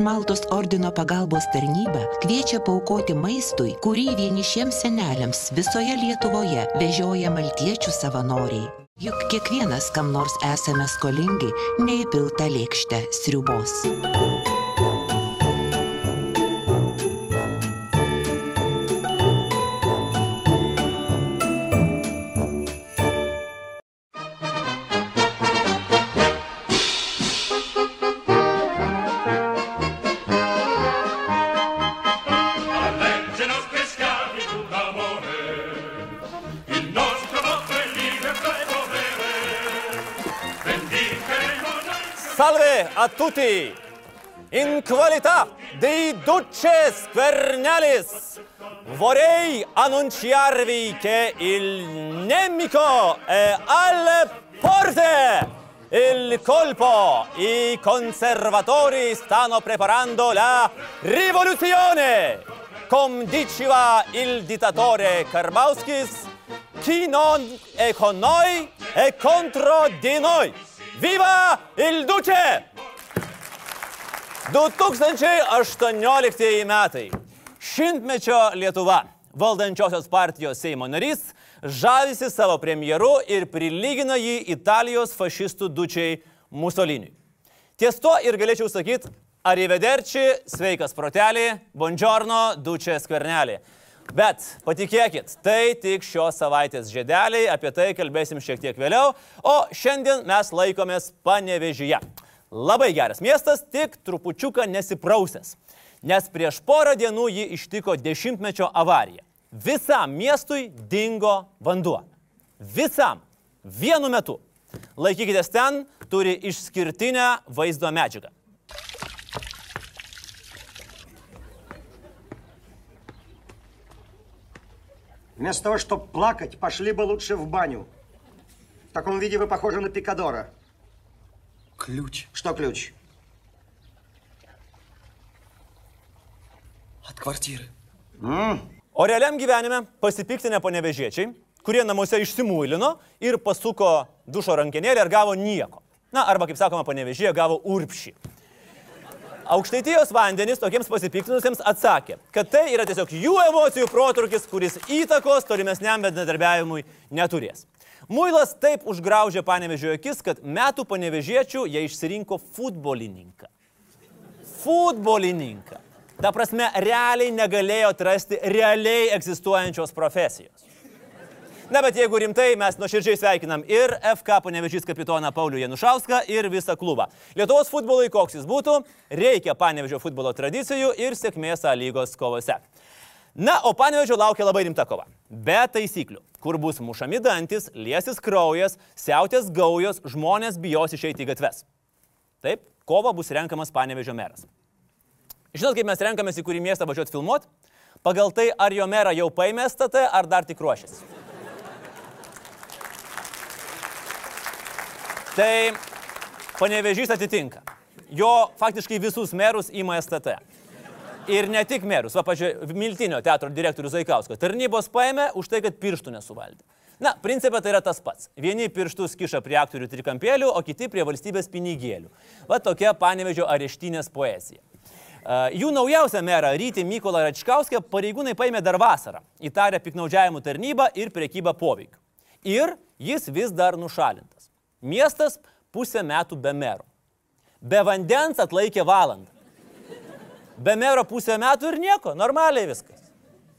Maltos ordino pagalbos tarnyba kviečia paukoti maistui, kurį vienišiems seneliams visoje Lietuvoje vežioja maltiečių savanoriai. Juk kiekvienas kam nors esame skolingi neįpiltą lėkštę sriubos. Tutti! In qualità di duce Squernalis vorrei annunciarvi che il nemico è alle porte! Il colpo! I conservatori stanno preparando la rivoluzione! Come diceva il dittatore Karbauskis, chi non è con noi è contro di noi! Viva il duce! 2018 metai. Šimtmečio Lietuva, valdančiosios partijos Seimo narys, žavisi savo premjeru ir prilygina jį Italijos fašistų dučiai Musoliniui. Ties to ir galėčiau sakyti, Arrivederci, sveikas protelį, buongiorno, dučia skvernelį. Bet patikėkit, tai tik šios savaitės žedeliai, apie tai kalbėsim šiek tiek vėliau, o šiandien mes laikomės panevežyje. Labai geras miestas, tik trupučiuką nesiprausęs, nes prieš porą dienų jį ištiko dešimtmečio avarija. Visam miestui dingo vanduo. Visam. Vienu metu. Laikykitės ten, turi išskirtinę vaizdo medžiagą. Вместо того, чтобы плакать, пошли бы лучше в баню. В таком виде вы похожи на пикадора. Ключ Что ключ? от квартиры. O realiam gyvenime pasipiktinę panevežiečiai, kurie namuose išsimuilino ir pasuko dušo rankenėlį ir gavo nieko. Na, arba kaip sakoma, panevežėje gavo urpšį. Aukštaitijos vandenys tokiems pasipiktinusiems atsakė, kad tai yra tiesiog jų emocijų protrukis, kuris įtakos tolimesniam bendradarbiavimui neturės. Muilas taip užgraužė panevežėjo akis, kad metų panevežiečių jie išsirinko futbolininką. Futbolininką. Ta prasme, realiai negalėjo atrasti realiai egzistuojančios profesijos. Na, bet jeigu rimtai, mes nuoširdžiai sveikinam ir FK panevežys kapitoną Paulių Janušauską ir visą klubą. Lietuvos futbolui, koks jis būtų, reikia panevežio futbolo tradicijų ir sėkmės A lygos kovose. Na, o panevežio laukia labai rimta kova. Be taisyklių, kur bus mušami dantis, liesis kraujas, siautės gaujos, žmonės bijos išeiti į gatves. Taip, kova bus renkamas panevežio meras. Žinot, kaip mes renkamės į kurį miestą važiuoti filmuoti? Pagal tai, ar jo merą jau paėmė STT, ar dar tik ruošiasi. Tai panevežys atitinka. Jo faktiškai visus merus įma STT. Ir ne tik merus, va, pažiūrėjau, Miltinio teatro direktorius Zaikausko. Tarnybos paėmė už tai, kad pirštų nesuvaldė. Na, principė tai yra tas pats. Vieni pirštus kiša prie aktorių trikampėlių, o kiti prie valstybės pinigėlių. Va tokia panevežio areštinės poezija. Jų naujausią merą Rytį Mykolą Račkauskę pareigūnai paėmė dar vasarą, įtarę piknaudžiavimų tarnybą ir priekybą poveikiu. Ir jis vis dar nušalintas. Miestas pusę metų be mero. Be vandens atlaikė valandą. Be mero pusę metų ir nieko, normaliai viskas.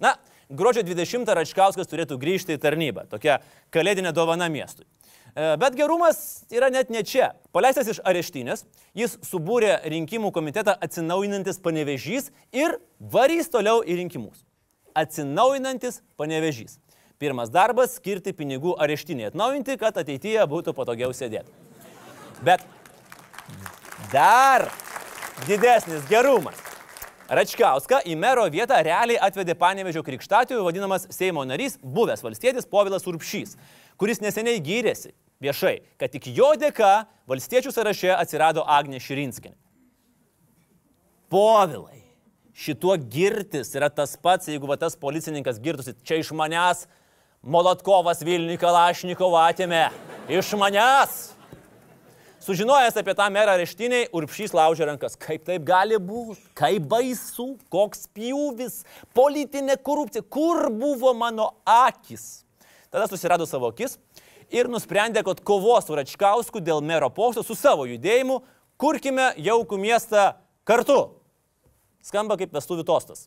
Na, gruodžio 20 Račkauskas turėtų grįžti į tarnybą. Tokia kalėdinė dovana miestui. E, Bet gerumas yra net ne čia. Paleistas iš areštinės, jis subūrė rinkimų komitetą atsinaujinantis panevežys ir varys toliau į rinkimus. Atsinaujinantis panevežys. Pirmas darbas - skirti pinigų areštinėje atnaujinti, kad ateityje būtų patogiau sėdėti. Bet dar didesnis gerumas. Račkauską į mero vietą realiai atvedė panevežio krikštatijų vadinamas Seimo narys, buvęs valstietis Povilas Urpšys, kuris neseniai gyrėsi viešai, kad tik jo dėka valstiečių sąraše atsirado Agnė Širinskinė. Povilai, šituo girtis yra tas pats, jeigu va tas policininkas girtusi, čia iš manęs Molotkovas Vilniui Kalašnikovą atėmė. Iš manęs. Sužinojęs apie tą merą reštiniai, Urpšys laužė rankas. Kaip taip gali būti? Kaip baisu, koks pjūvis, politinė korupcija, kur buvo mano akis? Tada susirado savo akis ir nusprendė, kad kovos su Račkausku dėl mero posto su savo judėjimu, kurkime jaukų miestą kartu. Skamba kaip vestuvių tostas.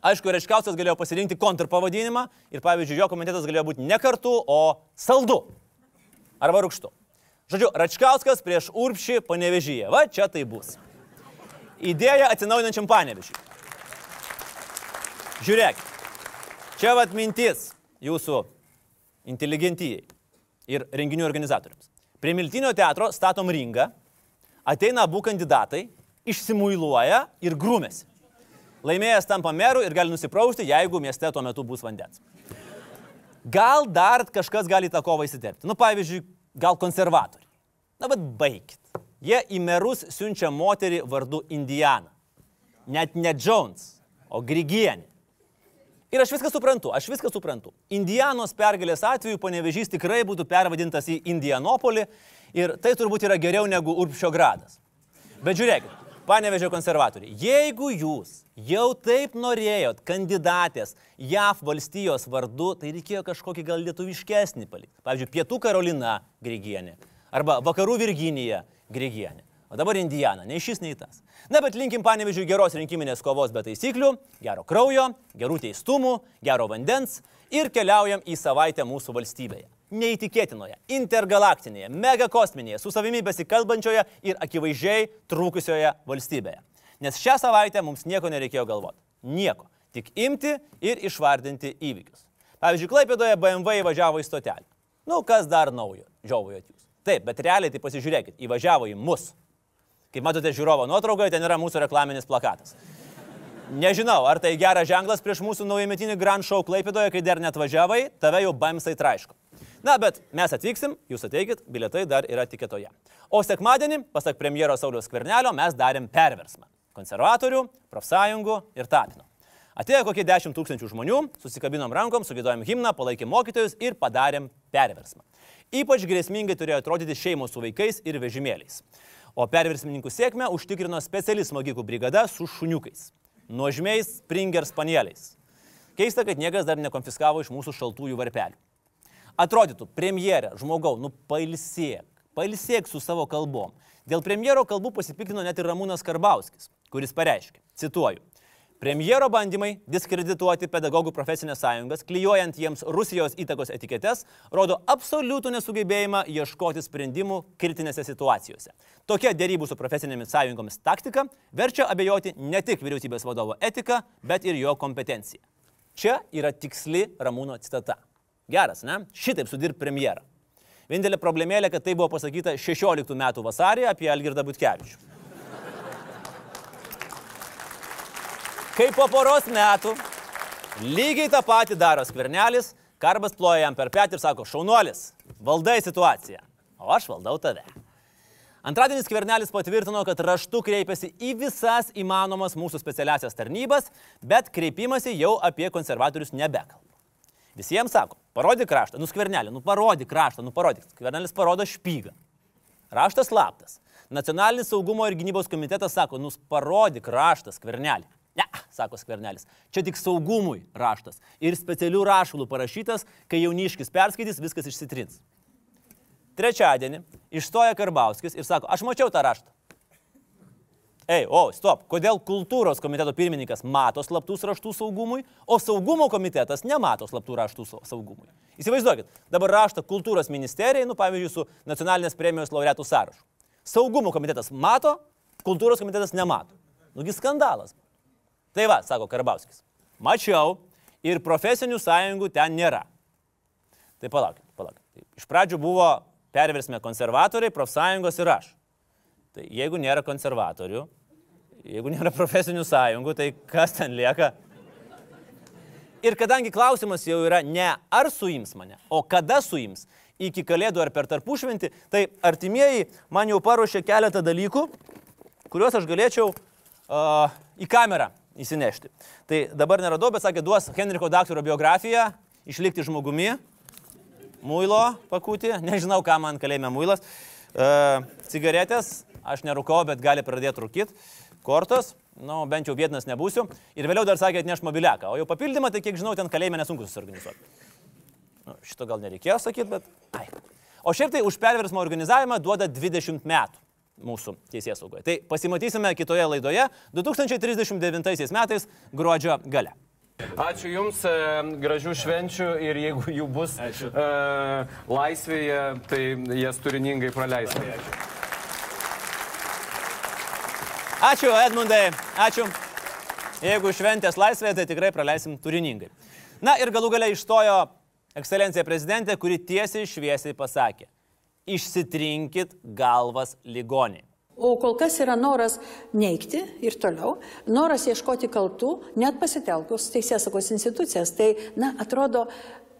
Aišku, Račkauskas galėjo pasirinkti kontrpavadinimą ir, pavyzdžiui, jo komitetas galėjo būti ne kartu, o saldu. Arba rūkštu. Žodžiu, Račkauskas prieš Urpšį panevežyje. Va, čia tai bus. Idėja atsinaujinančiam panevežiui. Žiūrėk, čia vad mintis jūsų inteligentijai ir renginių organizatoriams. Prie Miltinio teatro statom ringą, ateina abu kandidatai, išsimuiluoja ir grūmėsi. Laimėjęs tampa meru ir gali nusiprausti, jeigu mieste tuo metu bus vandens. Gal dar kažkas gali tą kovą įsiterpti. Nu, pavyzdžiui, gal konservatoriai. Na, bet baigit. Jie į merus siunčia moterį vardu Indiana. Net ne Jones, o Grigienė. Ir aš viską suprantu, aš viską suprantu. Indianos pergalės atveju panevežys tikrai būtų pervadintas į Indianopolį ir tai turbūt yra geriau negu Urpšio gradas. Bet žiūrėkit, panevežio konservatoriai, jeigu jūs jau taip norėjot kandidatės JAV valstijos vardu, tai reikėjo kažkokį gal lietuviškesnį palikti. Pavyzdžiui, Pietų Karolina Grigienė arba Vakarų Virginija Grigienė. O dabar Indiana, nei šis, nei tas. Na, bet linkim panevežiui geros rinkiminės kovos be taisyklių, gero kraujo, gerų teistumų, gero vandens ir keliaujam į savaitę mūsų valstybėje. Neįtikėtinoje, intergalaktinėje, megakosminėje, su savimi besikalbančioje ir akivaizdžiai trūkusioje valstybėje. Nes šią savaitę mums nieko nereikėjo galvoti. Nieko. Tik imti ir išvardinti įvykius. Pavyzdžiui, Klaipėdoje BMW įvažiavo į stotelį. Nu, kas dar naujo? Žiauvojot jūs. Taip, bet realiai tai pasižiūrėkit, įvažiavo į mus. Kaip matote žiūrovo nuotraukoje, ten yra mūsų reklaminis plakatas. Nežinau, ar tai geras ženklas prieš mūsų naujametinį Grand Show Klaipėdoje, kai dar net važiavai, tave jau bamsai traiško. Na, bet mes atvyksim, jūs ateikit, bilietai dar yra tikėtoje. O sekmadienį, pasak premjero Sauliaus Kvernelio, mes darėm perversmą. Konservatorių, profsąjungų ir tapino. Atėjo kokie 10 tūkstančių žmonių, susikabinom rankom, sugėdojom himną, palaikėm mokytojus ir padarėm perversmą. Ypač grėsmingai turėjo atrodyti šeimos su vaikais ir vežimėliais. O perversmininkų sėkmę užtikrino speciali smogikų brigada su šuniukais. Nuožmiais Springer spanieliais. Keista, kad niekas dar nekonfiskavo iš mūsų šaltųjų varpelių. Atrodytų, premjerė, žmogau, nu pailsėk, pailsėk su savo kalbom. Dėl premjero kalbų pasipiktino net ir Ramūnas Karbauskis, kuris pareiškė, cituoju, Premjero bandymai diskredituoti pedagogų profesinės sąjungas, klyjuojant jiems Rusijos įtakos etiketes, rodo absoliutų nesugebėjimą ieškoti sprendimų kritinėse situacijose. Tokia dėrybų su profesinėmis sąjungomis taktika verčia abejoti ne tik vyriausybės vadovo etiką, bet ir jo kompetenciją. Čia yra tiksli Ramūno citata. Geras, ne? Šitaip sudirb premjerą. Vienintelė problemėlė, kad tai buvo pasakyta 16 metų vasarį apie Algirdą Butkevičių. Kaip po poros metų lygiai tą patį daro skvernelis, karbas ploja jam per petį ir sako, šaunuolis, valdai situaciją, o aš valdau tave. Antradienį skvernelis patvirtino, kad raštu kreipiasi į visas įmanomas mūsų specialiasias tarnybas, bet kreipimasi jau apie konservatorius nebekalba. Visiems sako, parodyk raštą, nuskvernelį, nu parodyk raštą, nu parodyk. Skvernelis parodo špygą. Raštas slaptas. Nacionalinis saugumo ir gynybos komitetas sako, nus parodyk raštą skvernelį. Ne, sako skvernelis. Čia tik saugumui raštas. Ir specialių rašalų parašytas, kai jauniškis perskaitys, viskas išsitrins. Trečiadienį išstoja Karbauskis ir sako, aš mačiau tą raštą. Ei, o, stop, kodėl kultūros komiteto pirmininkas mato slaptus raštų saugumui, o saugumo komitetas nemato slaptų raštų saugumui? Įsivaizduokit, dabar raštą kultūros ministerijai, nu pavyzdžiui, su nacionalinės premijos laureatų sąrašu. Saugumo komitetas mato, kultūros komitetas nemato. Nugi skandalas. Tai va, sako Karbauskis. Mačiau ir profesinių sąjungų ten nėra. Tai palaukit, palaukit. Iš pradžių buvo perversme konservatoriai, profsąjungos ir aš. Tai jeigu nėra konservatorių, jeigu nėra profesinių sąjungų, tai kas ten lieka? Ir kadangi klausimas jau yra ne ar suims mane, o kada suims, iki kalėdų ar per tarpušventį, tai artimieji man jau paruošė keletą dalykų, kuriuos aš galėčiau uh, į kamerą įsinešti. Tai dabar neradau, bet sakė, duos Henriko daktaro biografiją, išlikti žmogumi, muilo pakūti, nežinau, ką man kalėjime muilas. Uh, cigaretės, aš nerūkau, bet gali pradėti rūkyti. Kortos, nu, bent jau vietinas nebūsiu. Ir vėliau dar sakė, atneš mobiliaką. O jau papildymą, tai kiek žinau, ten kalėjime nesunku susiorganizuoti. Nu, šito gal nereikėjo sakyti, bet... Ai. O šiaip tai už perversmo organizavimą duoda 20 metų mūsų teisės saugoje. Tai pasimatysime kitoje laidoje 2039 metais gruodžio gale. Ačiū Jums, e, gražių švenčių ir jeigu jų bus Ačiū. e, laisvėje, tai jas turiningai praleisti. Ačiū, Edmundai, ačiū. Jeigu šventės laisvėje, tai tikrai praleisim turiningai. Na ir galų gale išstojo ekscelencija prezidentė, kuri tiesiai šviesiai pasakė, išsitrinkit galvas ligoniai. O kol kas yra noras neikti ir toliau, noras ieškoti kaltų, net pasitelkus teisėsaugos institucijas. Tai, na, atrodo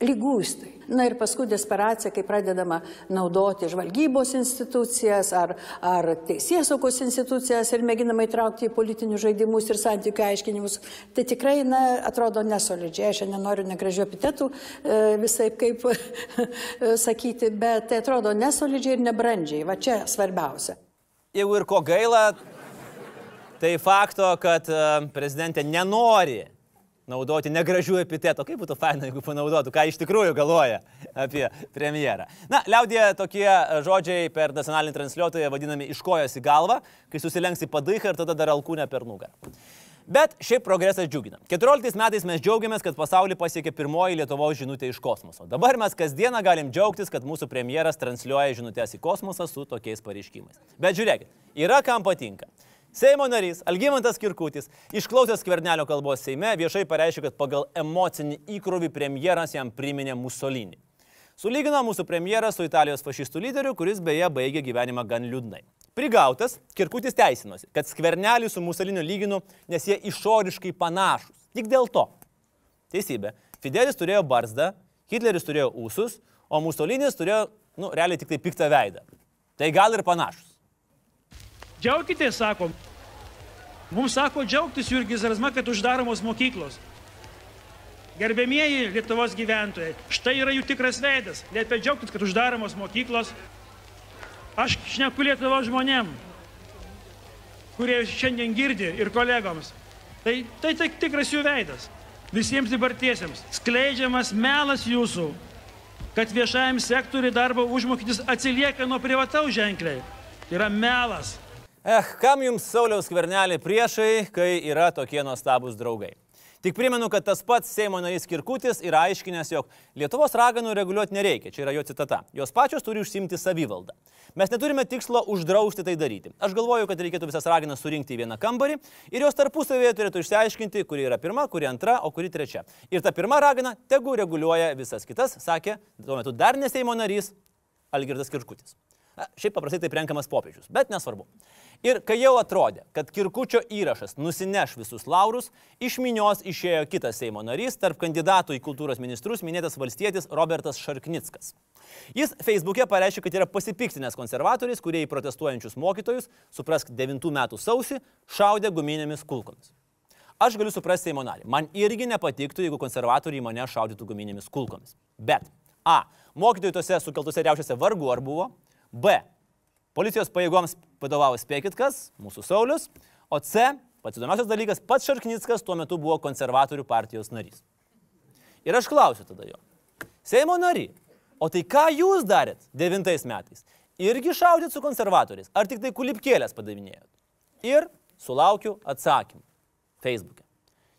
lygūstai. Na ir paskui desperacija, kai pradedama naudoti žvalgybos institucijas ar, ar teisėsaugos institucijas ir mėginama įtraukti į politinius žaidimus ir santykių aiškinimus, tai tikrai, na, atrodo nesolidžiai. Aš nenoriu negražių epitetų e, visai kaip sakyti, bet tai atrodo nesolidžiai ir nebrandžiai. Va čia svarbiausia jeigu ir ko gaila, tai fakto, kad e, prezidentė nenori naudoti negražių epitetų. Kaip būtų faina, jeigu panaudotų, ką iš tikrųjų galvoja apie premjerą. Na, liaudė tokie žodžiai per nacionalinį transliuotoją vadinami iš kojos į galvą, kai susilenksi padaiką ir tada dar alkūnę per nugarą. Bet šiaip progresas džiugina. 14 metais mes džiaugiamės, kad pasaulį pasiekė pirmoji Lietuvos žinutė iš kosmoso. Dabar mes kasdieną galim džiaugtis, kad mūsų premjeras transliuoja žinutės į kosmosą su tokiais pareiškimais. Bet žiūrėkit, yra kam patinka. Seimo narys Algymantas Kirkutis, išklausęs kvernelio kalbos Seime, viešai pareiškė, kad pagal emocinį įkrovį premjeras jam priminė Musolinį. Sulygino mūsų premjerą su Italijos fašistų lyderiu, kuris beje baigė gyvenimą gan liūdnai. Prigautas, Kirkutis teisinosi, kad skvernelį su Musoliniu lyginu, nes jie išoriškai panašus. Tik dėl to. Teisybė. Fidelis turėjo barzdą, Hitleris turėjo ūsus, o Musolinis turėjo, nu, realiai tik tai piktą veidą. Tai gal ir panašus. Džiaukitės, sakom. Mums sako džiaugtis Jurgis Razma, kad uždaromos mokyklos. Gerbėmieji Lietuvos gyventojai, štai yra jų tikras veidas. Liepia džiaugtis, kad uždaromos mokyklos, Aš šneku Lietuvo žmonėm, kurie šiandien girdi ir kolegoms. Tai tai, tai tikras jų veidas. Visiems dabartiesiems skleidžiamas melas jūsų, kad viešajam sektoriui darbo užmokestis atsilieka nuo privataus ženkliai. Tai yra melas. Eh, kam jums Sauliaus kvernelį priešai, kai yra tokie nuostabus draugai? Tik primenu, kad tas pats Seimo narys Kirkutis yra aiškinęs, jog Lietuvos raganų reguliuoti nereikia, čia yra jo citata. Jos pačios turi užsimti savivaldą. Mes neturime tikslo uždrausti tai daryti. Aš galvoju, kad reikėtų visas raganas surinkti į vieną kambarį ir jos tarpusavėje turėtų išsiaiškinti, kuri yra pirma, kuri antra, o kuri trečia. Ir ta pirma ragana tegu reguliuoja visas kitas, sakė tuo metu dar ne Seimo narys Algirdas Kirkutis. Na, šiaip paprastai tai renkamas popiežius, bet nesvarbu. Ir kai jau atrodė, kad Kirkučio įrašas nusineš visus laurus, iš minios išėjo kitas Seimo narys, tarp kandidatų į kultūros ministrus minėtas valstietis Robertas Šarknickas. Jis Facebook'e pareiškė, kad yra pasipiktinęs konservatoriais, kurie į protestuojančius mokytojus, suprask 9 metų sausį, šaudė guminėmis kulkomis. Aš galiu suprasti Seimo narį. Man irgi nepatiktų, jeigu konservatoriai mane šaudytų guminėmis kulkomis. Bet A. Mokytojų tose sukeltose riaušiuose vargu ar buvo. B. Policijos pajėgoms vadovavo spėkit kas, mūsų Saulis, o C, pats įdomiausias dalykas, pats Šarknickas tuo metu buvo konservatorių partijos narys. Ir aš klausiu tada jo, Seimo nary, o tai ką jūs darėt devintais metais? Irgi šaudėt su konservatoriais, ar tik tai kulipkėlės padavinėjot? Ir sulaukiu atsakymą Facebook'e.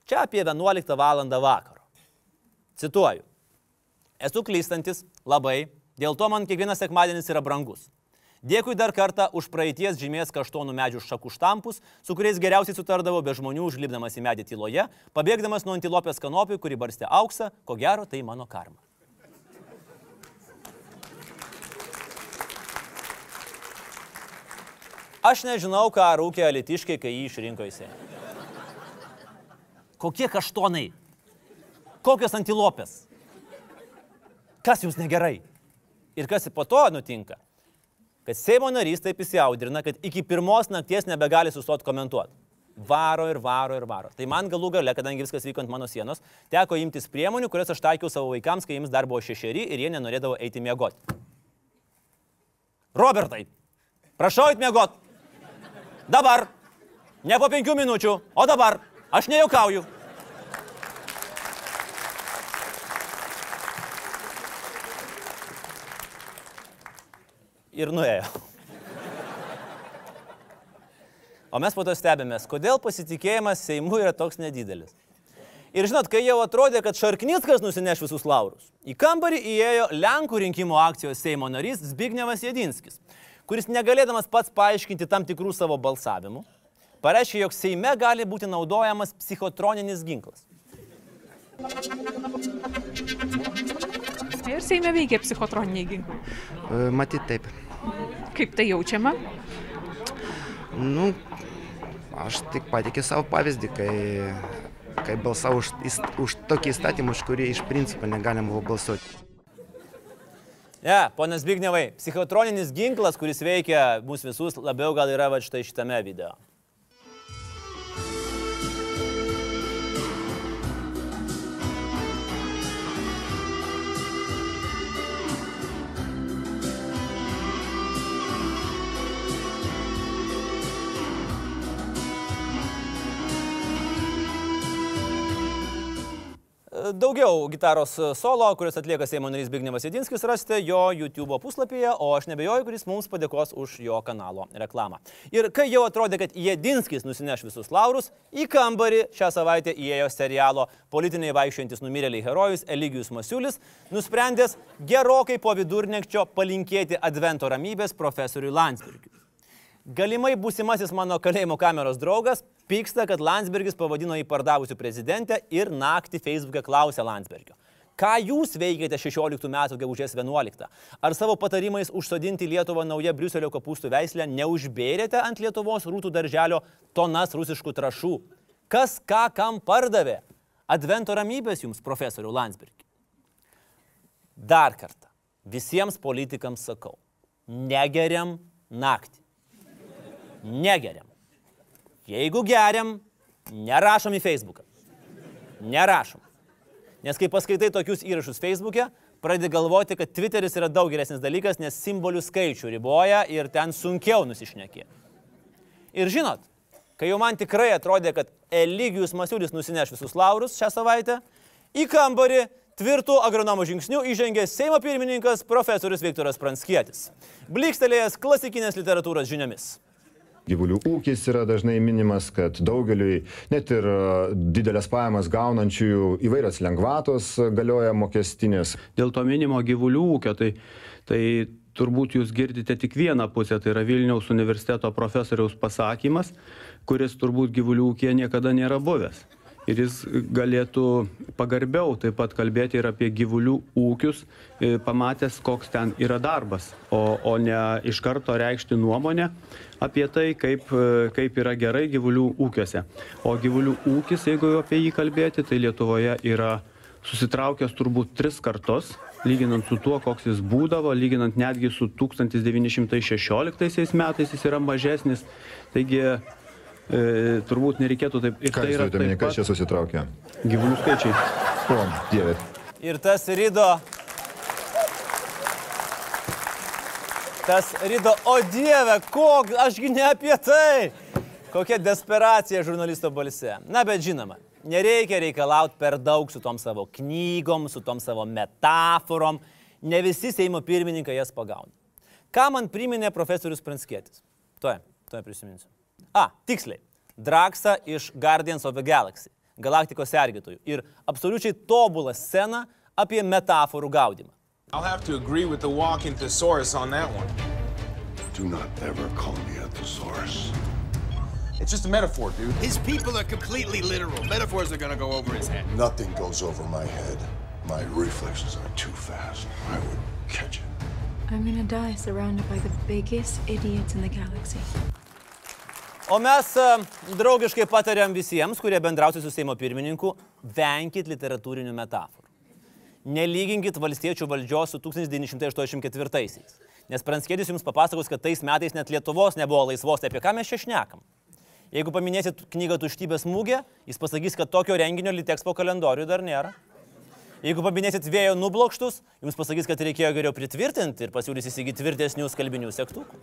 Čia apie 11 val. vakaro. Cituoju. Esu klystantis labai, dėl to man kiekvienas sekmadienis yra brangus. Dėkui dar kartą už praeities žymės kaštonų medžių šakų štampus, su kuriais geriausiai sutardavo be žmonių užlipdamas į medį tyloje, pabėgdamas nuo antilopės kanopių, kuri barstė auksą, ko gero tai mano karma. Aš nežinau, ką rūkė alitiškai, kai jį išrinko Seimą. Kokie kaštonai? Kokios antilopės? Kas jums negerai? Ir kas po to nutinka? Kad Seimo narys taip įsiaudrina, kad iki pirmos nakties nebegali sustoti komentuoti. Varo ir varo ir varo. Tai man galų gale, kadangi viskas vyko ant mano sienos, teko imtis priemonių, kurias aš taikiau savo vaikams, kai jiems dar buvo šešeri ir jie nenorėdavo eiti miegoti. Robertai, Prašau atmiegot. Dabar. Ne po penkių minučių, o dabar. Aš nejaukauju. Ir nuėjo. O mes po to stebėmės, kodėl pasitikėjimas Seimu yra toks nedidelis. Ir žinot, kai jau atrodė, kad Šarknickas nusineš visus laurus, į kambarį įėjo Lenkų rinkimų akcijos Seimo narys Zbignevas Jedinskis, kuris negalėdamas pats paaiškinti tam tikrų savo balsavimų, pareiškė, jog Seime gali būti naudojamas psichotroninis ginklas. Ir Seime veikia psichotroniniai ginklai. E, Matyt taip. Kaip tai jaučiama? Nu, aš tik patikė savo pavyzdį, kai, kai balsavau už, už tokį įstatymą, už kurį iš principo negalima buvo balsuoti. Ne, ponas Bignevai, psichotroninis ginklas, kuris veikia mūsų visus, labiau gal yra va štai šitame video. Daugiau gitaros solo, kuris atlieka Seimo narys Bignevas Jedinskis, rasite jo YouTube puslapyje, o aš nebejoju, kuris mums padėkos už jo kanalo reklamą. Ir kai jau atrodė, kad Jedinskis nusineš visus laurus, į kambarį šią savaitę įėjo serialo politiniai vaikščiantis numirėliai herojus Eligijus Masiulis, nusprendęs gerokai po vidurnekčio palinkėti advento ramybės profesoriui Landsbergiui. Galimai būsimasis mano kalėjimo kameros draugas pyksta, kad Landsbergis pavadino jį pardavusiu prezidentę ir naktį Facebook'e klausė Landsbergio. Ką jūs veikėte 16 metų gegužės 11? Ar savo patarimais užsodinti Lietuvą nauja Briuselio kopūstų veislę neužbėrėte ant Lietuvos rūtų darželio tonas rusiškų trašų? Kas ką kam pardavė? Advento ramybės jums, profesoriu Landsbergi. Dar kartą, visiems politikams sakau, negeriam naktį. Negeriam. Jeigu geriam, nerašom į Facebooką. Nerašom. Nes kai paskaitai tokius įrašus Facebook'e, pradedi galvoti, kad Twitteris yra daug geresnis dalykas, nes simbolių skaičių riboja ir ten sunkiau nusišnekėti. Ir žinot, kai jau man tikrai atrodė, kad Eligijus Masiulis nusineš visus laurus šią savaitę, į kambarį tvirtų agronomų žingsnių įžengė Seimo pirmininkas profesorius Viktoras Pranskietis, blikstelėjęs klasikinės literatūros žiniomis. Gyvulių ūkis yra dažnai minimas, kad daugeliui net ir e, didelės pajamas gaunančiųjų įvairios lengvatos galioja mokestinės. Dėl to minimo gyvulių ūkio, tai, tai turbūt jūs girdite tik vieną pusę, tai yra Vilniaus universiteto profesoriaus pasakymas, kuris turbūt gyvulių ūkija niekada nėra buvęs. Ir jis galėtų pagarbiau taip pat kalbėti ir apie gyvulių ūkius, e, pamatęs, koks ten yra darbas, o, o ne iš karto reikšti nuomonę apie tai, kaip, e, kaip yra gerai gyvulių ūkiuose. O gyvulių ūkis, jeigu apie jį kalbėti, tai Lietuvoje yra susitraukęs turbūt tris kartus, lyginant su tuo, koks jis būdavo, lyginant netgi su 1916 metais jis yra mažesnis. Taigi e, turbūt nereikėtų taip. Ir Ką tai jūs yra turite kas čia susitraukia? gyvulių skaičiai. O, dieve. Ir tas rydo. Tas rydo, o dieve, kok, ašgi ne apie tai. Kokia desperacija žurnalisto balse. Na, bet žinoma, nereikia reikalauti per daug su tom savo knygom, su tom savo metaforom. Ne visi Seimo pirmininkai jas pagauna. Ką man priminė profesorius Pranskėtis? Tuoj, tuoj prisiminsiu. A, tiksliai. Draksa iš Guardians of the Galaxy, galaktikos sergėtojų. Ir absoliučiai tobulą sceną apie metaforų gaudimą. I'll have to agree with the walking thesaurus on that one. Do not ever call me a thesaurus. It's just a metaphor, dude. His people are completely literal. Metaphors are gonna go over his head. Nothing goes over my head. My reflexes are too fast. I would catch it. I'm gonna die surrounded by the biggest idiots in the galaxy. O mes e, draugiškai patariam visiems, kurie bendrausia su Seimo pirmininku, venkit literatūrinių metaforų. Nelyginkit valstiečių valdžios su 1984-aisiais. Nes Pranskėdis jums papasakos, kad tais metais net Lietuvos nebuvo laisvos, tai apie ką mes čia šnekam. Jeigu paminėsit knygą Tuštybės mūgė, jis pasakys, kad tokio renginio Litexpo kalendoriui dar nėra. Jeigu paminėsit vėjo nublokštus, jums pasakys, kad reikėjo geriau pritvirtinti ir pasiūlys įsigyti tvirtesnių skalbinių sektukų.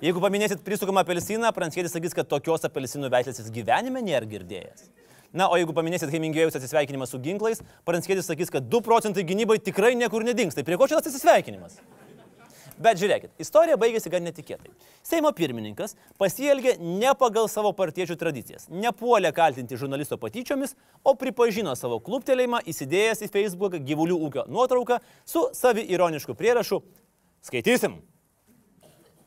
Jeigu paminėsit prisukamą apelsiną, Pranckietis sakys, kad tokios apelsinų veislės jis gyvenime nėra girdėjęs. Na, o jeigu paminėsit Hemingėjus atsisveikinimą su ginklais, Pranckietis sakys, kad 2 procentai gynybai tikrai niekur nedings. Tai prie ko čia tas atsisveikinimas? Bet žiūrėkit, istorija baigėsi gan netikėtai. Seimo pirmininkas pasielgė ne pagal savo partiečių tradicijas, nepuolė kaltinti žurnalisto patyčiomis, o pripažino savo kluptelėjimą įsidėjęs į Facebook gyvulių ūkio nuotrauką su savi ironišku prierašu Skaitysim.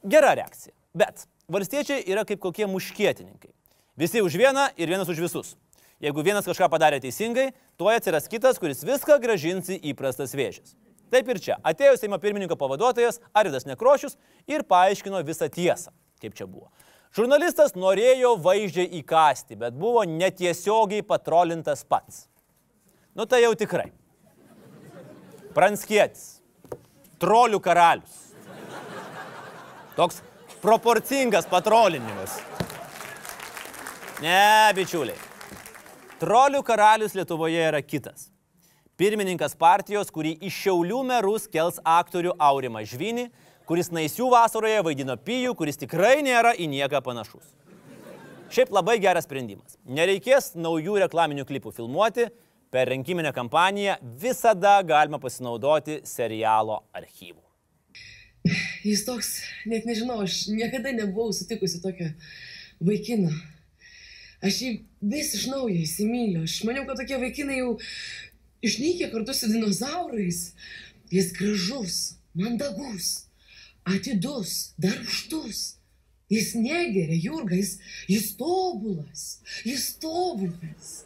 Gera reakcija. Bet valstiečiai yra kaip kokie muškietininkai. Visi už vieną ir vienas už visus. Jeigu vienas kažką padarė teisingai, tuoj atsiras kitas, kuris viską gražins į įprastas vėžės. Taip ir čia. Atėjo Seimo pirmininko pavaduotojas Aridas Nekrošius ir paaiškino visą tiesą, kaip čia buvo. Žurnalistas norėjo vaizdžiai įkasti, bet buvo netiesiogiai patrolintas pats. Nu tai jau tikrai. Pranskietis. Trolių karalius. Toks proporcingas patrolinimas. Ne, bičiuliai. Trolių karalius Lietuvoje yra kitas. Pirmininkas partijos, kurį iš Šiaulių merus kels aktorių Aurimą Žvinį, kuris naisių vasaroje vaidino Pijų, kuris tikrai nėra į nieką panašus. Šiaip labai geras sprendimas. Nereikės naujų reklaminių klipų filmuoti, per rinkiminę kampaniją visada galima pasinaudoti serialo archyvų. Jis toks, net nežinau, aš niekada nebuvau sutikusi tokio vaikino. Aš jį vis iš naujo įsimyliu. Aš maniau, kad tokie vaikinai jau išnykė kartu su dinozaurais. Jis gražus, mandagus, atidus, darbštus. Jis negeria, Jurga, jis, jis tobulas, jis tobulas.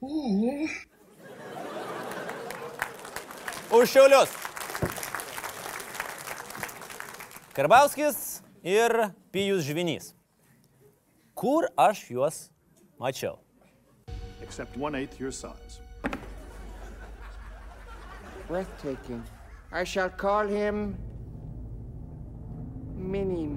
O, Už šiaulius. Karbauskis ir Pijus Žvinys. Kur aš juos mačiau? except one eighth your size. Breathtaking. I shall call him Mini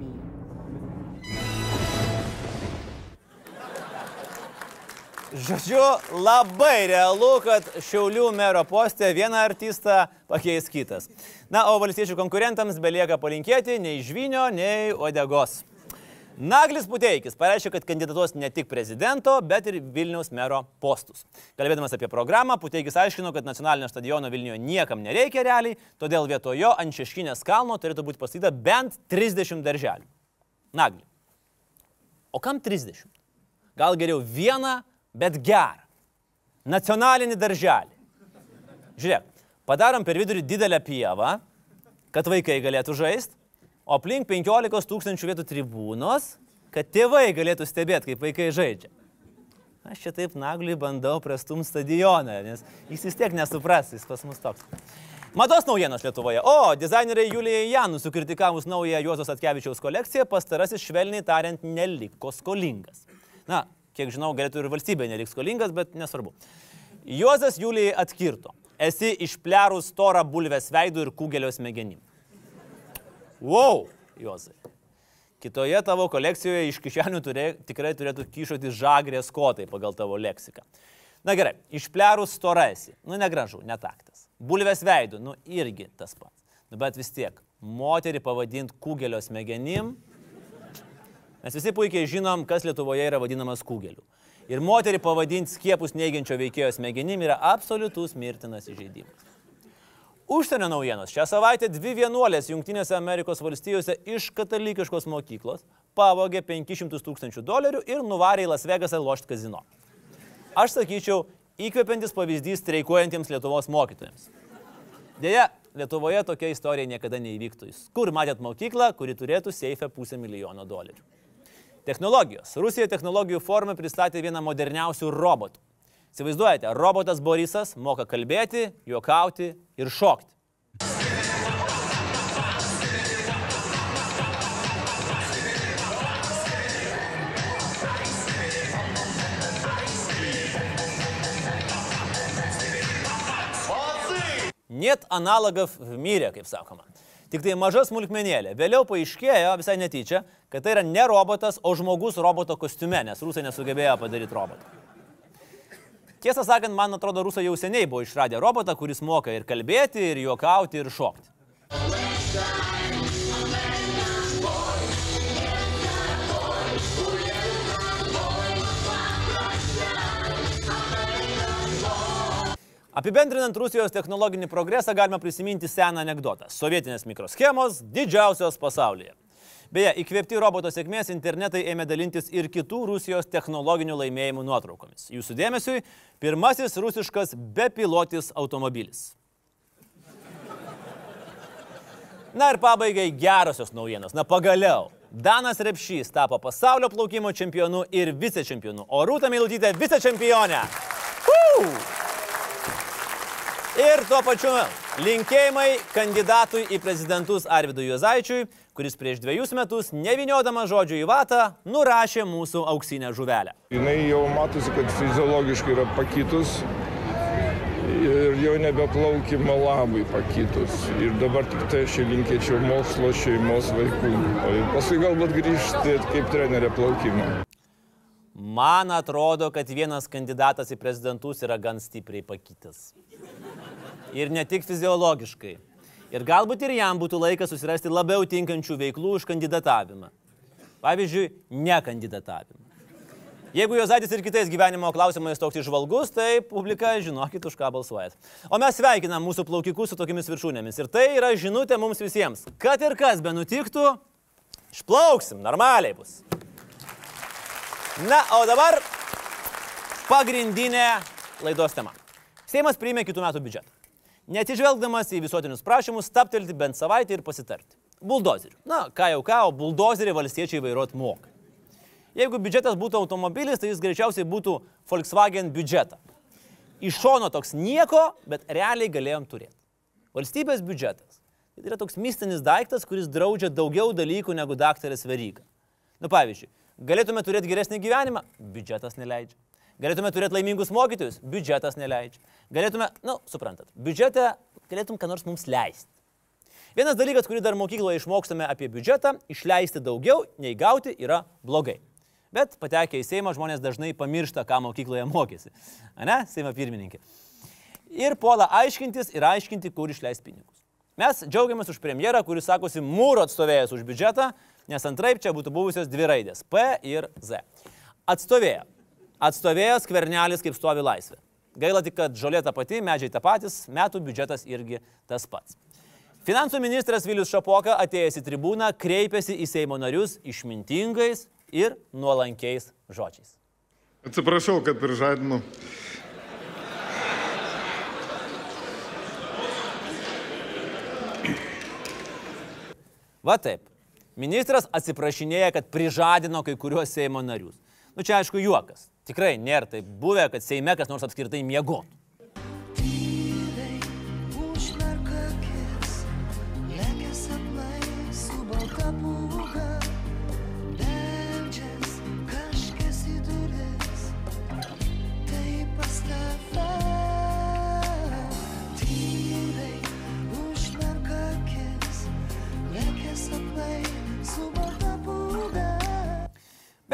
Žodžiu, labai realu, kad Šiaulių mero postė vieną artistą pakeis kitas. Na, o valstiečių konkurentams belieka palinkėti nei žvinio, nei odegos. Naglis Puteikis pareiškė, kad kandidatuos ne tik prezidento, bet ir Vilniaus mero postus. Kalbėdamas apie programą, Puteikis aiškino, kad nacionalinio stadiono Vilniuje niekam nereikia realiai, todėl vietojo ant Šeškinės kalno turėtų būti pastatyta bent 30 darželių. Nagli. O kam 30? Gal geriau vieną, bet gerą. Nacionalinį darželį. Žiūrėk, padarom per vidurį didelę pievą, kad vaikai galėtų žaisti, o aplink 15 tūkstančių vietų tribūnos, kad tėvai galėtų stebėti, kaip vaikai žaidžia. Aš čia taip nagliui bandau prastum stadioną, nes jis vis tiek nesupras, jis pas mus toks. Mados naujienos Lietuvoje. O, dizaineriai Julijai Janų sukritikavus naują Juozos Atkevičiaus kolekciją, pastarasis švelniai tariant neliko skolingas. Na, kiek žinau, galėtų ir valstybė neliks skolingas, bet nesvarbu. Juozas Julijai atkirto. Esi išplerus storą bulvės veidų ir kugelio smegenim. Wow, Juozai. Kitoje tavo kolekcijoje iš kišenių turė, tikrai turėtų kyšoti žagrės kotai pagal tavo leksiką. Na gerai, išplerus storasi. Nu negražu, netaktas. Bulvės veidų, nu irgi tas pats. Nu bet vis tiek, moterį pavadinti kugelio smegenim. Mes visi puikiai žinom, kas Lietuvoje yra vadinamas kugeliu. Ir moterį pavadinti skiepus neigiančio veikėjo smegenim yra absoliutus mirtinas įžeidimas. Užsienio naujienos. Šią savaitę dvi vienuolės Junktinėse Amerikos valstijose iš katalikiškos mokyklos pavogė 500 tūkstančių dolerių ir nuvarė į Las Vegasą lošti kazino. Aš sakyčiau, įkvepiantis pavyzdys streikuojantiems Lietuvos mokytojams. Deja, Lietuvoje tokia istorija niekada neįvyktų. Kur matėt mokyklą, kuri turėtų seifę pusę milijono dolerių? Technologijos. Rusija technologijų formą pristatė vieną moderniausių robotų. Įsivaizduojate, robotas Borisas moka kalbėti, juokauti ir šokti. Net analogov mirė, kaip sakoma. Tik tai maža smulkmenėlė. Vėliau paaiškėjo visai netyčia, kad tai yra ne robotas, o žmogus roboto kostiume, nes rusai nesugebėjo padaryti robotą. Tiesą sakant, man atrodo, rusai jau seniai buvo išradę robotą, kuris moka ir kalbėti, ir juokauti, ir šokti. Apibendrinant Rusijos technologinį progresą galima prisiminti seną anegdotą. Sovietinės mikroschemos didžiausios pasaulyje. Beje, įkvėpti roboto sėkmės internetai ėmė dalintis ir kitų Rusijos technologinių laimėjimų nuotraukomis. Jūsų dėmesiui pirmasis rusiškas bepilotis automobilis. Na ir pabaigai gerosios naujienos. Na pagaliau. Danas Repšys tapo pasaulio plaukimo čempionu ir vicečempionu, o Rūta Meilutytė vicečempionė. Uh! Ir tuo pačiu linkėjimai kandidatui į prezidentus Arvidui Juozaičiui, kuris prieš dviejus metus, neviniodamas žodžių į vatą, nurašė mūsų auksinę žuvelę. Jis jau matosi, kad fiziologiškai yra pakitus ir jau nebeplaukimo labai pakitus. Ir dabar tik tai aš linkėčiau mokslo šeimos vaikų. O paskui galbūt grįžti kaip trenerė plaukimo. Man atrodo, kad vienas kandidatas į prezidentus yra gan stipriai pakitęs. Ir ne tik fiziologiškai. Ir galbūt ir jam būtų laikas susirasti labiau tinkančių veiklų už kandidatavimą. Pavyzdžiui, nekandidatavimą. Jeigu Jozaitis ir kitais gyvenimo klausimais toks išvalgus, tai publika žinokit, už ką balsuojat. O mes sveikinam mūsų plaukikus su tokiamis viršūnėmis. Ir tai yra žinutė mums visiems. Kad ir kas be nutiktų, išplauksim, normaliai bus. Na, o dabar pagrindinė laidos tema. Seimas priėmė kitų metų biudžetą. Neatsižvelgdamas į visuotinius prašymus, staptelti bent savaitę ir pasitarti. Buldozerių. Na, ką jau ką, o buldozerį valstiečiai vairuot moka. Jeigu biudžetas būtų automobilis, tai jis greičiausiai būtų Volkswagen biudžetą. Iš šono toks nieko, bet realiai galėjom turėti. Valstybės biudžetas. Tai yra toks mistinis daiktas, kuris draudžia daugiau dalykų negu daktaras Veryga. Na pavyzdžiui, galėtume turėti geresnį gyvenimą, biudžetas neleidžia. Galėtume turėti laimingus mokytojus, biudžetas neleidžia. Galėtume, na, nu, suprantat, biudžetą galėtum ką nors mums leisti. Vienas dalykas, kurį dar mokykloje išmokstame apie biudžetą, išleisti daugiau nei gauti yra blogai. Bet patekę į Seimą žmonės dažnai pamiršta, ką mokykloje mokėsi. Ne, Seimo pirmininkė. Ir puola aiškintis ir aiškinti, kur išleis pinigus. Mes džiaugiamės už premjerą, kuris sakosi mūro atstovėjęs už biudžetą, nes antraip čia būtų buvusios dvi raidės - P ir Z. Atstovėjo. Atstovėjo skvernelis kaip stovi laisvė. Gaila tik, kad žolė ta pati, medžiai ta patys, metų biudžetas irgi tas pats. Finansų ministras Vilius Šapoka atėjęs į tribūną kreipėsi į Seimo narius išmintingais ir nuolankiais žodžiais. Atsiprašau, kad prižadinu. Va taip. Ministras atsiprašinėja, kad prižadino kai kuriuos Seimo narius. Nu čia aišku juokas. Tikrai nėra taip buvę, kad Seime kas nors apskritai miegotų.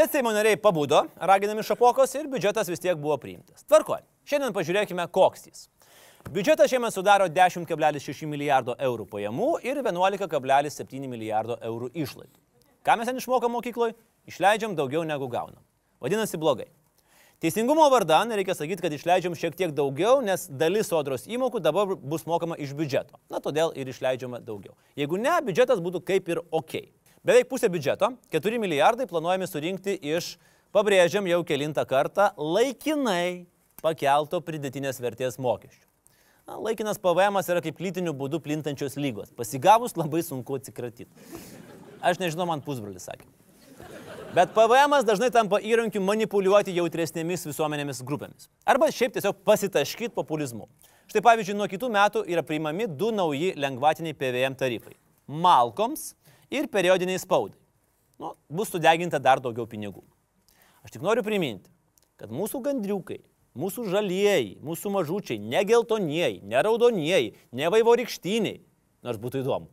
Bet Seimo nariai pabudo, raginami šapokos ir biudžetas vis tiek buvo priimtas. Tvarkoj. Šiandien pažiūrėkime, koks jis. Biudžetas šiemet sudaro 10,6 milijardo eurų pajamų ir 11,7 milijardo eurų išlaidų. Ką mes ten išmokam mokykloje? Išleidžiam daugiau negu gaunam. Vadinasi blogai. Teisingumo vardan reikia sakyti, kad išleidžiam šiek tiek daugiau, nes dalis sodros įmokų dabar bus mokama iš biudžeto. Na, todėl ir išleidžiama daugiau. Jeigu ne, biudžetas būtų kaip ir ok. Beveik pusė biudžeto, 4 milijardai planuojami surinkti iš, pabrėžiam jau kilintą kartą, laikinai pakelto pridėtinės vertės mokesčių. Na, laikinas PVM yra kaip lytiniu būdu plintančios lygos. Pasigavus labai sunku atsikratyti. Aš nežinau, man pusbrolis sakė. Bet PVM dažnai tampa įrankiu manipuliuoti jautresnėmis visuomenėmis grupėmis. Arba šiaip tiesiog pasitaškyti populizmu. Štai pavyzdžiui, nuo kitų metų yra priimami du nauji lengvatiniai PVM tarifai. Malkoms ir periodiniai spaudai. Nu, bus sudeginta dar daugiau pinigų. Aš tik noriu priminti, kad mūsų gandriukai, mūsų žalieji, mūsų mažučiai, ne geltonieji, ne raudonieji, ne vaivorykštiniai, nors būtų įdomu,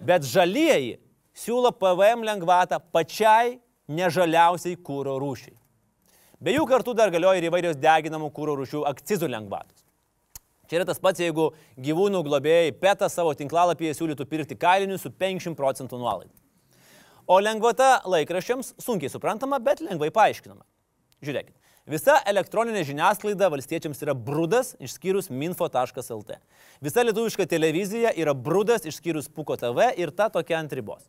bet žalieji siūlo PVM lengvatą pačiai nežaliausiai kūro rūšiai. Be jų kartu dar galioja ir įvairios deginamų kūro rūšių akcizų lengvatos. Čia yra tas pats, jeigu gyvūnų globėjai PETA savo tinklalapyje siūlytų pirkti kailinius su 50 procentų nuolaida. O lengvata laikraščiams sunkiai suprantama, bet lengvai paaiškinama. žiūrėkit. Visa elektroninė žiniasklaida valstiečiams yra brudas, išskyrus minfo.lt. Visa lietuviška televizija yra brudas, išskyrus Puko TV ir ta tokia ant ribos.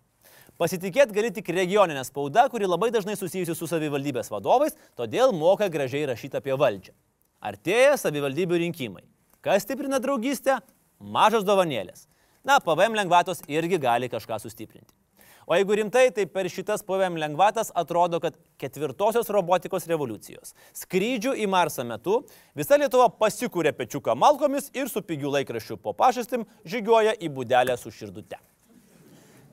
Pasitikėti gali tik regioninė spauda, kuri labai dažnai susijusi su savivaldybės vadovais, todėl moka gražiai rašyti apie valdžią. Artėja savivaldybių rinkimai. Kas stiprina draugystę? Mažas dovanėlės. Na, PVM lengvatos irgi gali kažką sustiprinti. O jeigu rimtai, tai per šitas PVM lengvatas atrodo, kad ketvirtosios robotikos revoliucijos skrydžių į Marsą metu visa Lietuva pasikūrė pečiuką malkomis ir su pigių laikraščių po pašastim žygiuoja į būdelę su širdute.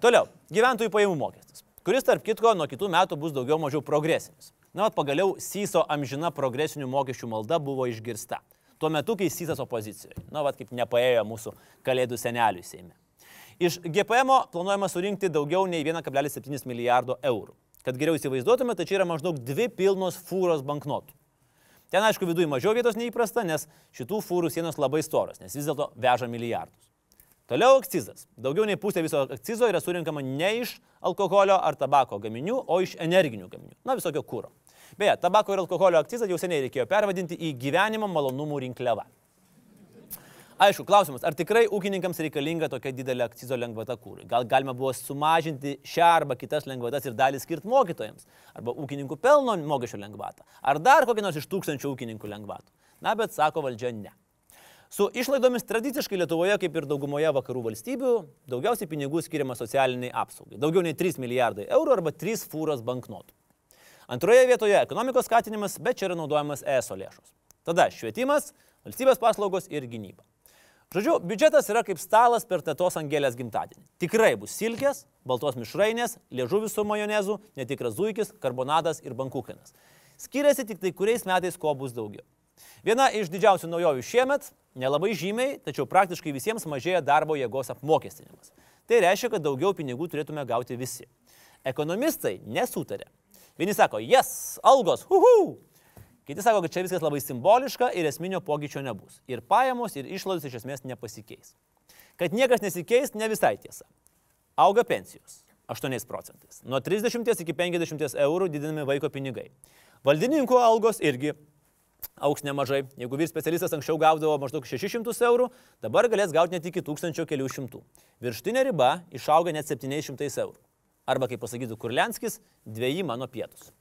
Toliau, gyventojų pajamų mokestis, kuris tarp kitko nuo kitų metų bus daugiau mažiau progresinis. Na, pagaliau Syso amžina progresinių mokesčių malda buvo išgirsta. Tuo metu, kai Sysas opozicijoje. Na, vad kaip nepaėjo mūsų kalėdų senelių Seime. Iš GPM planuojama surinkti daugiau nei 1,7 milijardo eurų. Kad geriau įsivaizduotume, tai čia yra maždaug dvi pilnos fūros banknotų. Ten, aišku, viduje mažiau vietos neįprasta, nes šitų fūrų sienos labai storos, nes vis dėlto veža milijardus. Toliau akcizas. Daugiau nei pusė viso akcizo yra surinkama ne iš alkoholio ar tabako gaminių, o iš energinių gaminių. Na, visokio kūro. Beje, tabako ir alkoholio akcizą jau seniai reikėjo pervadinti į gyvenimo malonumų rinkliavą. Aišku, klausimas, ar tikrai ūkininkams reikalinga tokia didelė akcizo lengvata kūrui? Gal galima buvo sumažinti šią arba kitas lengvatas ir dalį skirti mokytojams? Arba ūkininkų pelno mokesčio lengvatą? Ar dar kokį nors iš tūkstančių ūkininkų lengvatų? Na, bet sako valdžia ne. Su išlaidomis tradiciškai Lietuvoje, kaip ir daugumoje vakarų valstybių, daugiausiai pinigų skiriama socialiniai apsaugai. Daugiau nei 3 milijardai eurų arba 3 fūros banknotų. Antroje vietoje ekonomikos skatinimas, bet čia yra naudojamas ESO lėšos. Tada švietimas, valstybės paslaugos ir gynyba. Žodžiu, biudžetas yra kaip stalas per tėtos angelės gimtadienį. Tikrai bus silkės, baltos mišrainės, liežuvis su majonezu, netikras zuikis, karbonadas ir bankuchenas. Skiriasi tik tai kuriais metais ko bus daugiau. Viena iš didžiausių naujovių šiemet - nelabai žymiai, tačiau praktiškai visiems mažėja darbo jėgos apmokestinimas. Tai reiškia, kad daugiau pinigų turėtume gauti visi. Ekonomistai nesutarė. Vieni sako, jes, algos, huhu, Kiti sako, kad čia viskas labai simboliška ir esminio pokyčio nebus. Ir pajamos, ir išlaidos iš esmės nepasikeis. Kad niekas nesikeis, ne visai tiesa. Auga pensijos 8 procentais. Nuo 30 iki 50 eurų didinami vaiko pinigai. Valdininkų algos irgi auks nemažai. Jeigu vyr specialistas anksčiau gaudavo maždaug 600 eurų, dabar galės gauti net iki 1000 kelių šimtų. Virštinė riba išauga net 700 eurų. Arba, kaip pasakytų Kurlenskis, dviejį mano pietus.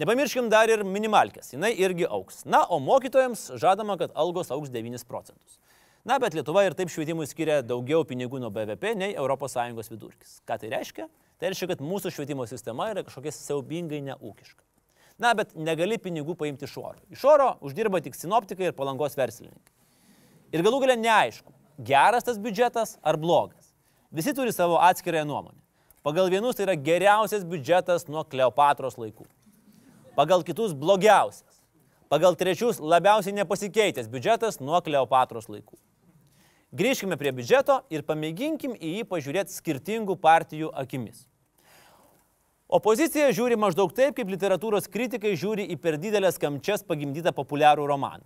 Nepamirškim dar ir minimalkės, jinai irgi auks. Na, o mokytojams žadama, kad algos auks 9 procentus. Na, bet Lietuva ir taip švietimui skiria daugiau pinigų nuo BVP nei ES vidurkis. Ką tai reiškia? Tai reiškia, kad mūsų švietimo sistema yra kažkokia siaubingai neūkiška. Na, bet negali pinigų paimti iš oro. Iš oro uždirba tik sinoptikai ir palangos verslininkai. Ir galų galia neaišku, geras tas biudžetas ar blogas. Visi turi savo atskirąją nuomonę. Pagal vienus tai yra geriausias biudžetas nuo Kleopatros laikų pagal kitus blogiausias, pagal trečius labiausiai nepasikeitęs biudžetas nuo Kleopatros laikų. Grįžkime prie biudžeto ir pamėginkim į jį pažiūrėti skirtingų partijų akimis. Opozicija žiūri maždaug taip, kaip literatūros kritikai žiūri į per didelės kamčias pagimdytą populiarų romaną.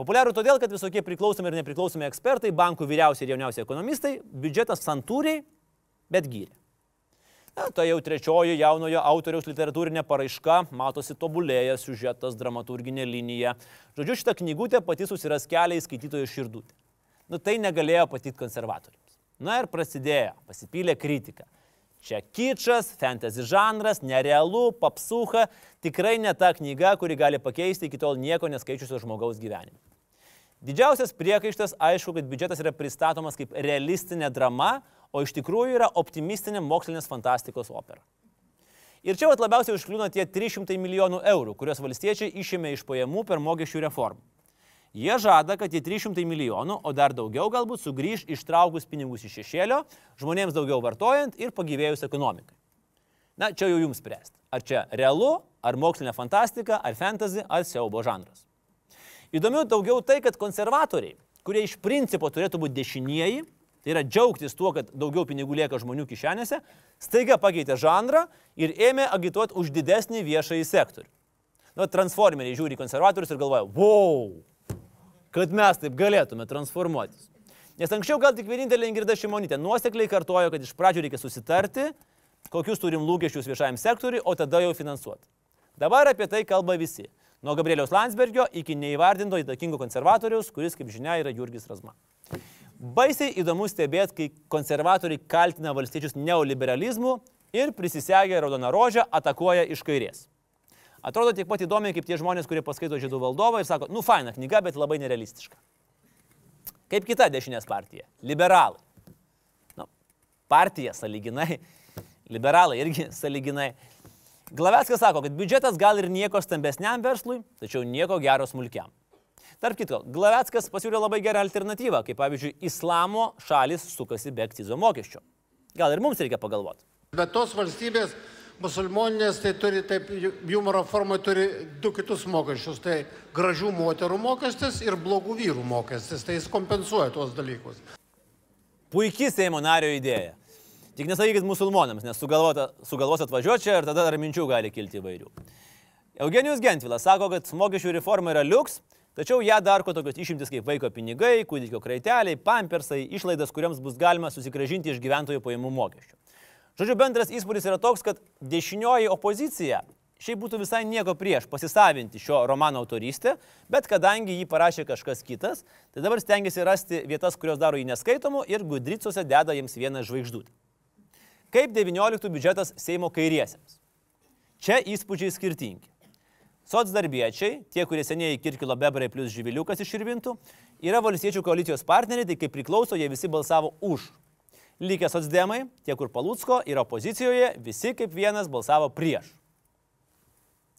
Populiarų todėl, kad visokie priklausomi ir nepriklausomi ekspertai, bankų vyriausiai ir jauniausiai ekonomistai biudžetą santūriai, bet gyrė. Na, tai jau trečioji jaunojo autoriaus literatūrinė paraiška, matosi tobulėjęs siužetas, dramaturginė linija. Žodžiu, šitą knygutę pati susiras kelią į skaitytojo širdutę. Nu, tai negalėjo patyti konservatoriams. Na ir prasidėjo, pasipylė kritika. Čia kičas, fantasy žanras, nerealu, papsuha, tikrai ne ta knyga, kuri gali pakeisti iki tol nieko neskaičiusio žmogaus gyvenimą. Didžiausias priekaištas, aišku, kad biudžetas yra pristatomas kaip realistinė drama, o iš tikrųjų yra optimistinė mokslinės fantastikos opera. Ir čia labiausiai užkliūna tie 300 milijonų eurų, kuriuos valstiečiai išėmė iš pajamų per mokesčių reformą. Jie žada, kad tie 300 milijonų, o dar daugiau galbūt sugrįž ištraukus pinigus iš šešėlio, žmonėms daugiau vartojant ir pagyvėjus ekonomikai. Na, čia jau jums spręsti. Ar čia realu, ar mokslinė fantastika, ar fantasy, ar siaubo žanras. Įdomiau daugiau tai, kad konservatoriai, kurie iš principo turėtų būti dešinieji, tai yra džiaugtis tuo, kad daugiau pinigų lieka žmonių kišenėse, staiga pakeitė žanrą ir ėmė agituoti už didesnį viešąjį sektorių. Nu, transformeriai žiūri konservatorius ir galvoja, wow, kad mes taip galėtume transformuotis. Nes anksčiau gal tik vienintelė Ingrida Šimonytė nuosekliai kartojo, kad iš pradžių reikia susitarti, kokius turim lūkesčius viešajam sektoriui, o tada jau finansuoti. Dabar apie tai kalba visi. Nuo Gabrieliaus Landsbergio iki neįvardinto įtakingo konservatoriaus, kuris, kaip žinia, yra Jurgis Razma. Baisiai įdomu stebėti, kai konservatoriai kaltina valstiečius neoliberalizmu ir prisisegę raudoną rožę atakuoja iš kairės. Atrodo tiek pat įdomiai kaip tie žmonės, kurie paskaito žydų valdovą ir sako, nu faina knyga, bet labai nerealistiška. Kaip kita dešinės partija - liberalai. Nu, partija saliginai, liberalai irgi saliginai. Glaveckas sako, kad biudžetas gal ir nieko stambesniam verslui, tačiau nieko gero smulkiam. Tarp kitko, Glaveckas pasiūlė labai gerą alternatyvą, kaip pavyzdžiui, islamo šalis sukasi be akcizo mokesčio. Gal ir mums reikia pagalvoti. Bet tos valstybės musulmoninės tai turi, taip, humoro formai turi du kitus mokesčius. Tai gražių moterų mokestis ir blogų vyrų mokestis. Tai jis kompensuoja tuos dalykus. Puikiai Seimo nario idėja. Tik nesakykit musulmonams, nes sugalvos atvažiuoti čia ir tada dar minčių gali kilti įvairių. Eugenijus Gentvilas sako, kad mokesčių reforma yra liuks, tačiau ją darko tokios išimtis kaip vaiko pinigai, kūdikio kraiteliai, pampersai, išlaidas, kuriams bus galima susigražinti iš gyventojų pajamų mokesčių. Žodžiu, bendras įspūdis yra toks, kad dešinioji opozicija šiaip būtų visai nieko prieš pasisavinti šio romano autorystę, bet kadangi jį parašė kažkas kitas, tai dabar stengiasi rasti vietas, kurios daro jį neskaitomu ir gudricuose deda jiems vieną žvaigždutę. Kaip 19 biudžetas Seimo kairiesiems? Čia įspūdžiai skirtingi. Sotsdarbiečiai, tie, kurie senieji Kirkilo bebrai plus živiliukas iširvintų, yra valstiečių koalicijos partneriai, tai kaip priklauso, jie visi balsavo už. Likę sotsdemai, tie, kur Palūtsko yra opozicijoje, visi kaip vienas balsavo prieš.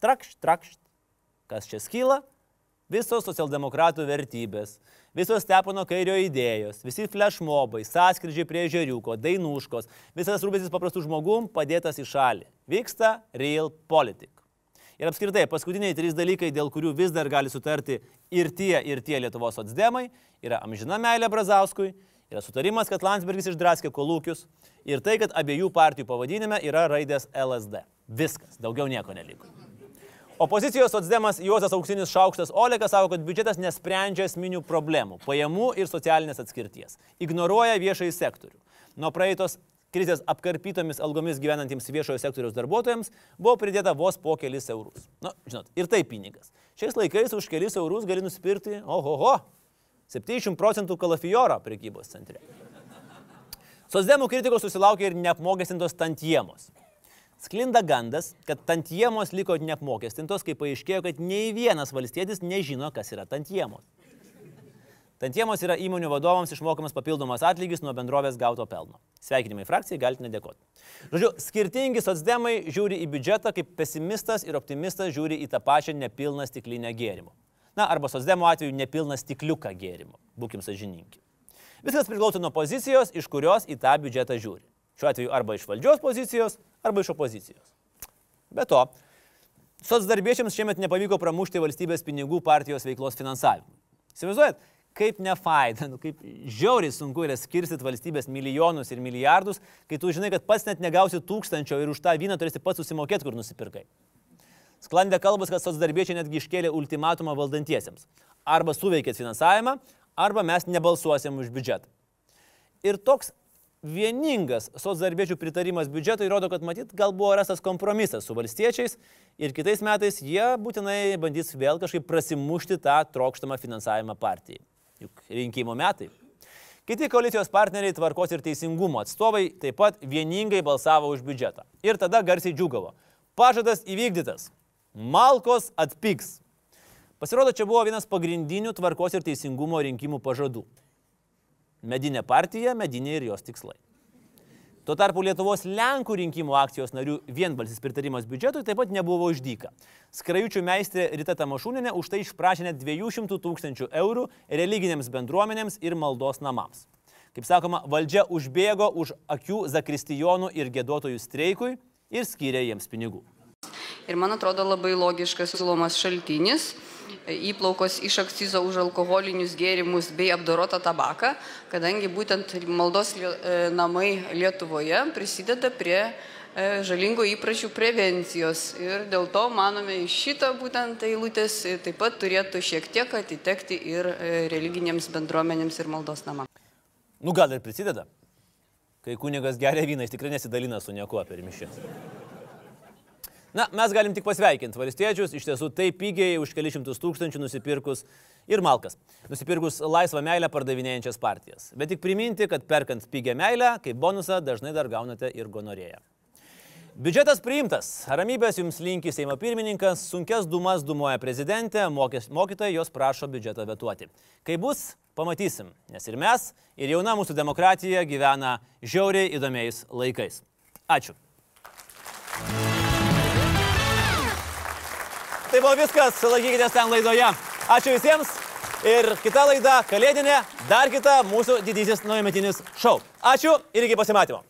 Trakšt, trakšt. Kas čia skyla? Visos socialdemokratų vertybės, visos Stepono kairio idėjos, visi flashmobai, sąskrydžiai prie žeriuko, dainuškos, visas rūpestis paprastų žmogum padėtas į šalį. Vyksta real politik. Ir apskritai, paskutiniai trys dalykai, dėl kurių vis dar gali sutarti ir tie, ir tie Lietuvos atsdemai, yra amžina meilė Brazauskui, yra sutarimas, kad Landsbergis išdraskė kolūkius ir tai, kad abiejų partijų pavadinime yra raidės LSD. Viskas, daugiau nieko neliko. Opozicijos socdemas Juozas Auksinis Šaukštas Olekas sako, kad biudžetas nesprendžia esminių problemų - pajamų ir socialinės atskirties. Ignoruoja viešąjį sektorių. Nuo praeitos krizės apkarpytomis algomis gyvenantiems viešojo sektoriaus darbuotojams buvo pridėta vos po kelis eurus. Na, žinot, ir tai pinigas. Šiais laikais už kelis eurus gali nusipirkti, ohoho, 70 procentų kalafijoro prekybos centre. Sosdemų kritikos susilaukė ir neapmokestintos tantiemos. Sklinda gandas, kad tantiemos liko neapmokestintos, kai paaiškėjo, kad nei vienas valstietis nežino, kas yra tantiemos. Tantiemos yra įmonių vadovams išmokamas papildomas atlygis nuo bendrovės gauto pelno. Sveikinimai frakcijai, galite nedėkoti. Žodžiu, skirtingi socdemai žiūri į biudžetą kaip pesimistas ir optimistas žiūri į tą pačią nepilną stiklinę gėrimų. Na, arba socdemo atveju nepilną stikliuką gėrimų. Būkim sažininki. Viskas priklauso nuo pozicijos, iš kurios į tą biudžetą žiūri. Šiuo atveju arba iš valdžios pozicijos, arba iš opozicijos. Be to, socdarbiečiams šiemet nepavyko pramušti valstybės pinigų partijos veiklos finansavimui. Įsivaizduojat, kaip nefaida, nu, kaip žiauriai sunku yra skirstyti valstybės milijonus ir milijardus, kai tu žinai, kad pats net negausi tūkstančio ir už tą vyną turėsi pats susimokėti, kur nusipirkai. Sklandė kalbas, kad socdarbiečiai netgi iškėlė ultimatumą valdantiesiems. Arba suveikėt finansavimą, arba mes nebalsuosim už biudžetą. Ir toks vieningas socdarbiečių pritarimas biudžetui rodo, kad matyt, gal buvo rastas kompromisas su valstiečiais ir kitais metais jie būtinai bandys vėl kažkaip prasimušti tą trokštamą finansavimą partijai. Juk rinkimų metai. Kiti koalicijos partneriai tvarkos ir teisingumo atstovai taip pat vieningai balsavo už biudžetą. Ir tada garsiai džiugavo. Pažadas įvykdytas. Malkos atpiks. Pasirodo, čia buvo vienas pagrindinių tvarkos ir teisingumo rinkimų pažadų. Medinė partija, medinė ir jos tikslai. Tuo tarpu Lietuvos Lenkų rinkimų akcijos narių vienbalsis pritarimas biudžetui taip pat nebuvo išdyka. Skrajučių meistrė Rita Tamašūninė už tai išprašė net 200 tūkstančių eurų religinėms bendruomenėms ir maldos namams. Kaip sakoma, valdžia užbėgo už akių zakristijonų ir gėdotojų streikui ir skyrė jiems pinigų. Ir man atrodo labai logiškas siūlomas šaltinis įplaukos iš akcizo už alkoholinius gėrimus bei apdorotą tabaką, kadangi būtent maldos e, namai Lietuvoje prisideda prie e, žalingų įpračių prevencijos. Ir dėl to, manome, iš šito būtent eilutės taip pat turėtų šiek tiek atitekti ir e, religinėms bendruomenėms ir maldos namams. Nu gal ir prisideda. Kai kunigas geria vyną, jis tikrai nesidalina su niekuo per mišęs. Na, mes galim tik pasveikinti valstiečius, iš tiesų taip pigiai už kelišimtus tūkstančių nusipirkus ir malkas, nusipirkus laisvą meilę pardavinėjančias partijas. Bet tik priminti, kad perkant pigią meilę, kaip bonusą dažnai dar gaunate ir gonorėją. Biudžetas priimtas. Ramybės jums linki Seimo pirmininkas, sunkes dumas dumuoja prezidentė, mokės- mokytojai jos prašo biudžetą vetuoti. Kai bus, pamatysim, nes ir mes, ir jauna mūsų demokratija gyvena žiauriai įdomiais laikais. Ačiū. Tai buvo viskas, laikykitės ten laidoje. Ačiū visiems. Ir kita laida, kalėdinė, dar kita mūsų didysis naujametinis šou. Ačiū ir iki pasimatymo.